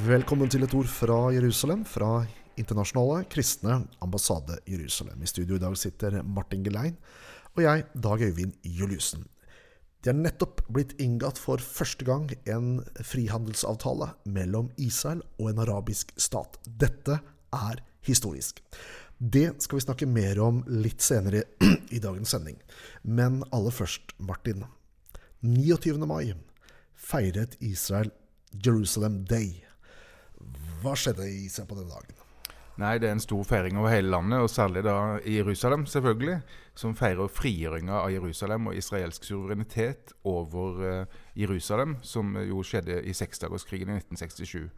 Velkommen til et ord fra Jerusalem, fra Internasjonale kristne ambassade Jerusalem. I studio i dag sitter Martin Gelein og jeg, Dag Øyvind Juliussen. Det er nettopp blitt inngått for første gang en frihandelsavtale mellom Israel og en arabisk stat. Dette er historisk. Det skal vi snakke mer om litt senere i dagens sending. Men aller først, Martin. 29. mai feiret Israel Jerusalem Day. Hva skjedde i seg på denne dagen? Nei, det er en stor feiring over hele landet, og særlig da i Jerusalem, selvfølgelig. Som feirer frigjøringa av Jerusalem og israelsk suverenitet over uh, Jerusalem, som jo skjedde i seksdagerskrigen i 1967.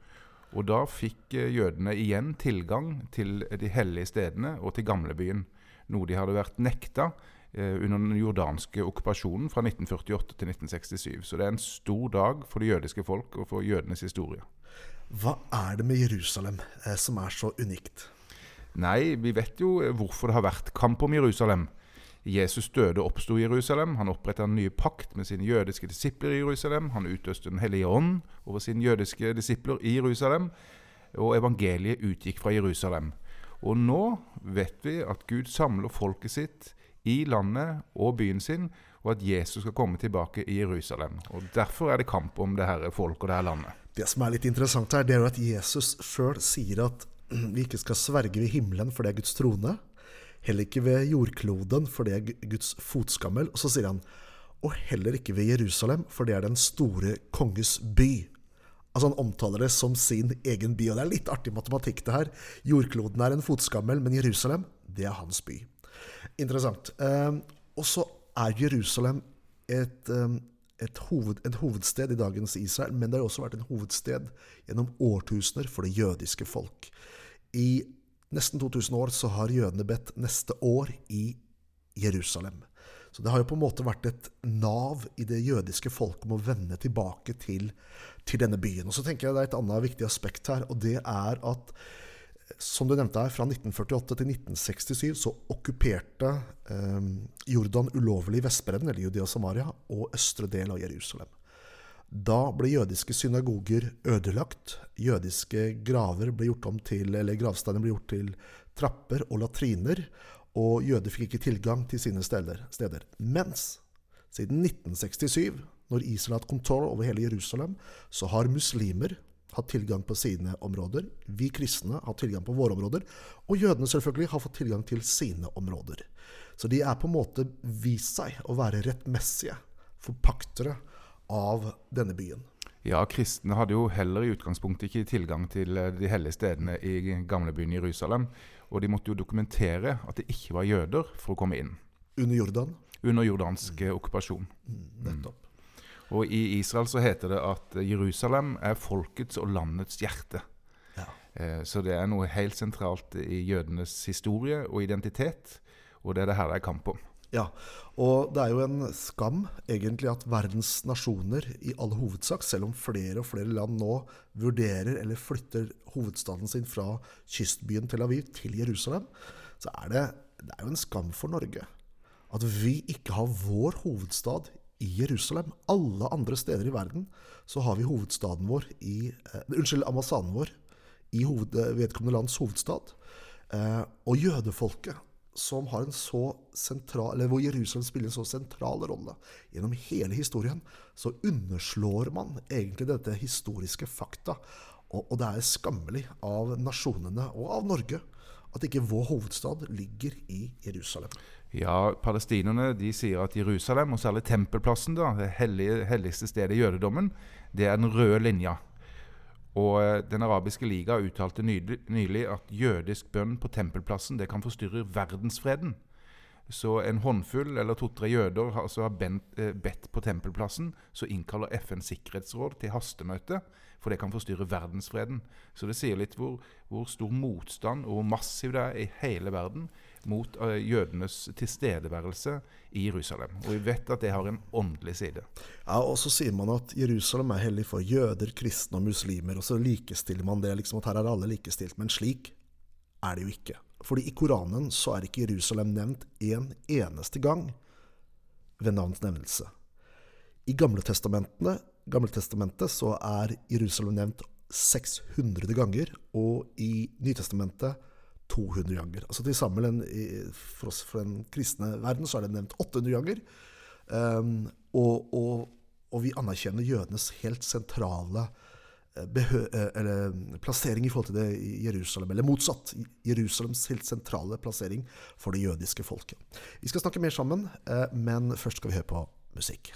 Og da fikk uh, jødene igjen tilgang til de hellige stedene og til gamlebyen. Noe de hadde vært nekta uh, under den jordanske okkupasjonen fra 1948 til 1967. Så det er en stor dag for det jødiske folk og for jødenes historie. Hva er det med Jerusalem eh, som er så unikt? Nei, vi vet jo hvorfor det har vært kamp om Jerusalem. Jesus døde og oppsto i Jerusalem. Han oppretta en ny pakt med sine jødiske disipler i Jerusalem. Han utøste Den hellige ånd over sine jødiske disipler i Jerusalem. Og evangeliet utgikk fra Jerusalem. Og nå vet vi at Gud samler folket sitt i landet og byen sin, og at Jesus skal komme tilbake i Jerusalem. Og Derfor er det kamp om det her folk og det her landet. Det som er litt interessant her, det er jo at Jesus sjøl sier at vi ikke skal sverge ved himmelen, for det er Guds trone. Heller ikke ved jordkloden, for det er Guds fotskammel. Og så sier han og heller ikke ved Jerusalem, for det er den store konges by. Altså Han omtaler det som sin egen by. Og det er litt artig matematikk, det her. Jordkloden er en fotskammel, men Jerusalem, det er hans by. Interessant. Eh, og så er Jerusalem et, um, et, hoved, et, hovedsted i dagens Israel, men det har også vært en hovedsted gjennom årtusener for det jødiske folk. I nesten 2000 år så har jødene bedt neste år i Jerusalem. Så det har jo på en måte vært et nav i det jødiske folket om å vende tilbake til, til denne byen. Og så tenker jeg Det er et annet viktig aspekt her, og det er at som du nevnte her, fra 1948 til 1967 så okkuperte eh, Jordan ulovlig Vestbredden, eller Judea Samaria, og østre del av Jerusalem. Da ble jødiske synagoger ødelagt. Jødiske graver ble gjort om til, eller gravsteiner ble gjort til trapper og latriner. Og jøder fikk ikke tilgang til sine steder. steder. Mens siden 1967, når Israel har hatt kontroll over hele Jerusalem, så har muslimer hatt tilgang på sine områder. Vi kristne har tilgang på våre områder. Og jødene selvfølgelig har fått tilgang til sine områder. Så de er på en måte vist seg å være rettmessige forpaktere av denne byen. Ja, kristne hadde jo heller i utgangspunktet ikke tilgang til eh, de hellige stedene i gamlebyen Jerusalem. Og de måtte jo dokumentere at det ikke var jøder for å komme inn. Under Jordan? Under jordansk mm. okkupasjon. Mm, nettopp. Og i Israel så heter det at Jerusalem er folkets og landets hjerte. Ja. Eh, så det er noe helt sentralt i jødenes historie og identitet, og det er det her det er kamp om. Ja, og det er jo en skam egentlig at verdens nasjoner i all hovedsak, selv om flere og flere land nå vurderer eller flytter hovedstaden sin fra kystbyen Tel Aviv til Jerusalem, så er det, det er jo en skam for Norge at vi ikke har vår hovedstad i Jerusalem. Alle andre steder i verden så har vi hovedstaden vår i eh, Unnskyld, ambassaden vår i hoved, eh, vedkommende lands hovedstad. Eh, og jødefolket, som har en så sentral, eller hvor Jerusalem spiller en så sentral rolle gjennom hele historien, så underslår man egentlig dette historiske fakta. Og, og det er skammelig av nasjonene og av Norge at ikke vår hovedstad ligger i Jerusalem. Ja, palestinerne de sier at Jerusalem, og særlig tempelplassen, da, det hellige, helligste stedet i jødedommen, det er den røde linja. Og eh, Den arabiske liga uttalte nylig at jødisk bønn på tempelplassen det kan forstyrre verdensfreden. Så en håndfull eller to-tre jøder altså har eh, bedt på tempelplassen, så innkaller FNs sikkerhetsråd til hastemøte, for det kan forstyrre verdensfreden. Så det sier litt hvor, hvor stor motstand og hvor massiv det er i hele verden mot uh, jødenes tilstedeværelse i Jerusalem. Og vi vet at det har en åndelig side. Ja, Og så sier man at Jerusalem er hellig for jøder, kristne og muslimer. Og så likestiller man det, liksom at her er alle likestilt. Men slik er det jo ikke. Fordi i Koranen så er ikke Jerusalem nevnt en eneste gang ved navns nevnelse. I Gamle, Gamle testamentet så er Jerusalem nevnt 600 ganger, og i Nytestamentet 200 ganger. Altså til sammen for oss for den kristne verden så er det nevnt 800 ganger. Um, og, og, og, vi anerkjenner jødenes helt sentrale behø, eller, plassering i forhold til det i Jerusalem. Eller motsatt. Jerusalems helt sentrale plassering for det jødiske folket. Vi skal snakke mer sammen, men først skal vi høre på musikk.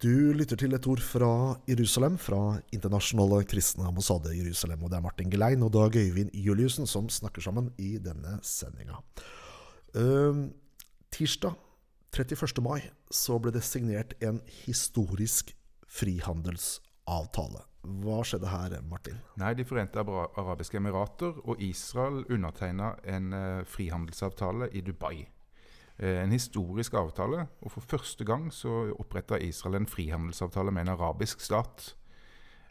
Du lytter til et ord fra Jerusalem, fra Internasjonale kristne ambassade i Jerusalem. Og det er Martin Gelein og Dag Øyvind Juliussen som snakker sammen i denne sendinga. Uh, tirsdag 31. mai så ble det signert en historisk frihandelsavtale. Hva skjedde her, Martin? Nei, De forente arabiske emirater og Israel undertegna en uh, frihandelsavtale i Dubai. Eh, en historisk avtale. Og for første gang så oppretta Israel en frihandelsavtale med en arabisk stat.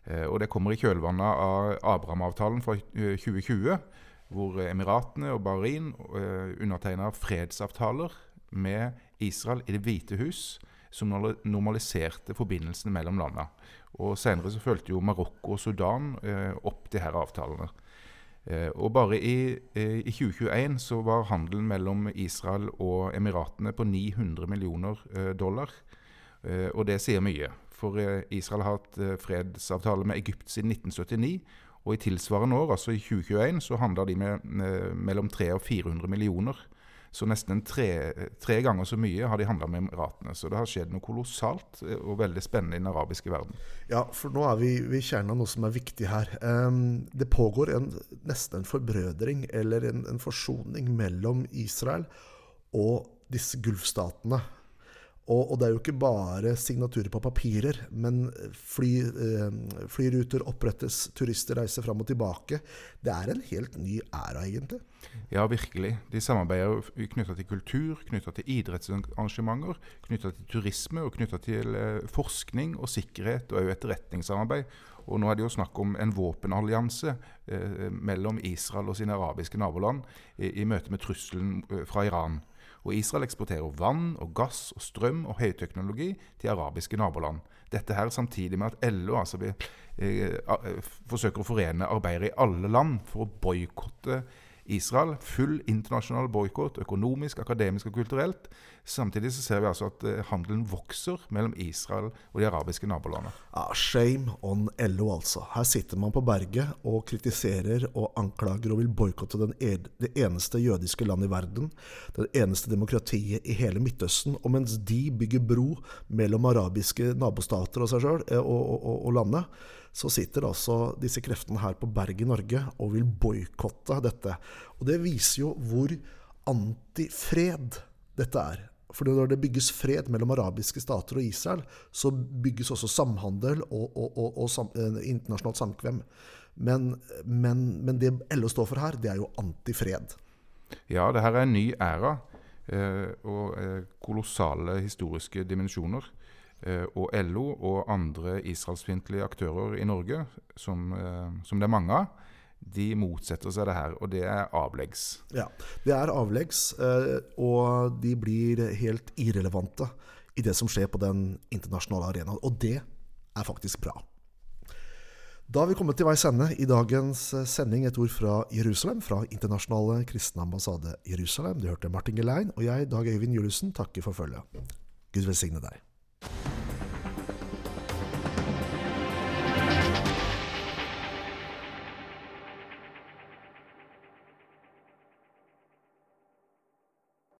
Eh, og det kommer i kjølvannet av Abraham-avtalen fra 2020, eh, hvor Emiratene og Bahrain undertegna fredsavtaler med Israel i Det hvite hus som normaliserte forbindelsene mellom landene. Og Senere så fulgte jo Marokko og Sudan opp de her avtalene. Eh, og Bare i, eh, i, 2021 så var handelen mellom Israel og Emiratene på 900 millioner eh, dollar. Og det sier mye. For Israel har hatt fredsavtale med Egypt siden 1979. Og i tilsvarende år, altså i 2021, så handla de med, mellom 300 og 400 millioner så nesten tre, tre, ganger så mye har de handla med Emiratene. Så det har skjedd noe kolossalt eh, og veldig spennende i den arabiske verden. Ja, for nå er vi ved kjernen av noe som er viktig her. Det pågår en, nesten en forbrødring eller en, en forsoning mellom Israel og disse gulfstatene. Og, og, det er jo ikke bare signaturer på papirer, men fly, eh, flyruter opprettes, turister reiser fram og tilbake. Det er en helt ny æra, egentlig. Ja, virkelig. De samarbeider knytta til kultur, knytta til idrettsarrangementer, knytta til turisme og knytta til eh, forskning og sikkerhet og etterretningssamarbeid. Og nå er det jo snakk om en våpenallianse eh, mellom Israel og sine arabiske naboland i, i møte med trusselen eh, fra Iran. Og Israel eksporterer vann og gass og strøm og høyteknologi til arabiske naboland. Dette her samtidig med at LO altså, vi, eh, forsøker å forene arbeidere i alle land for å boikotte Israel. Full internasjonal boikott, økonomisk, akademisk og kulturelt. Samtidig så ser vi altså at uh, handelen vokser mellom Israel og de arabiske nabolandene. Ah, shame on LO, altså. Her sitter man på berget og kritiserer og anklager og vil boikotte det eneste jødiske landet i verden. Det eneste demokratiet i hele Midtøsten. Og mens de bygger bro mellom arabiske nabostater og seg sjøl og, og, og, og landet, så sitter altså disse kreftene her på berget Norge og vil boikotte dette. Og det viser jo hvor antifred dette er. For når det bygges fred mellom arabiske stater og Israel, så bygges også samhandel og, og, og, og sam, eh, internasjonalt samkvem. Men, men, men, det LO står for her, det er jo antifred. Ja, det her er en ny æra. Eh, og eh, kolossale historiske dimensjoner. Eh, og LO og andre israelsfiendtlige aktører i Norge, som, eh, som, det er mange av, de motsetter seg det her, og det er avleggs. Ja, det er avleggs, eh, og de blir helt irrelevante i det som skjer på den internasjonale arenaen. Og det er faktisk bra. Da har vi kommet til veis ende i dagens sending et ord fra Jerusalem, fra Internasjonale kristne ambassade Jerusalem. Du hørte Martin Gelein og jeg, Dag Øyvind Juliussen, takker for følget. Gud velsigne deg.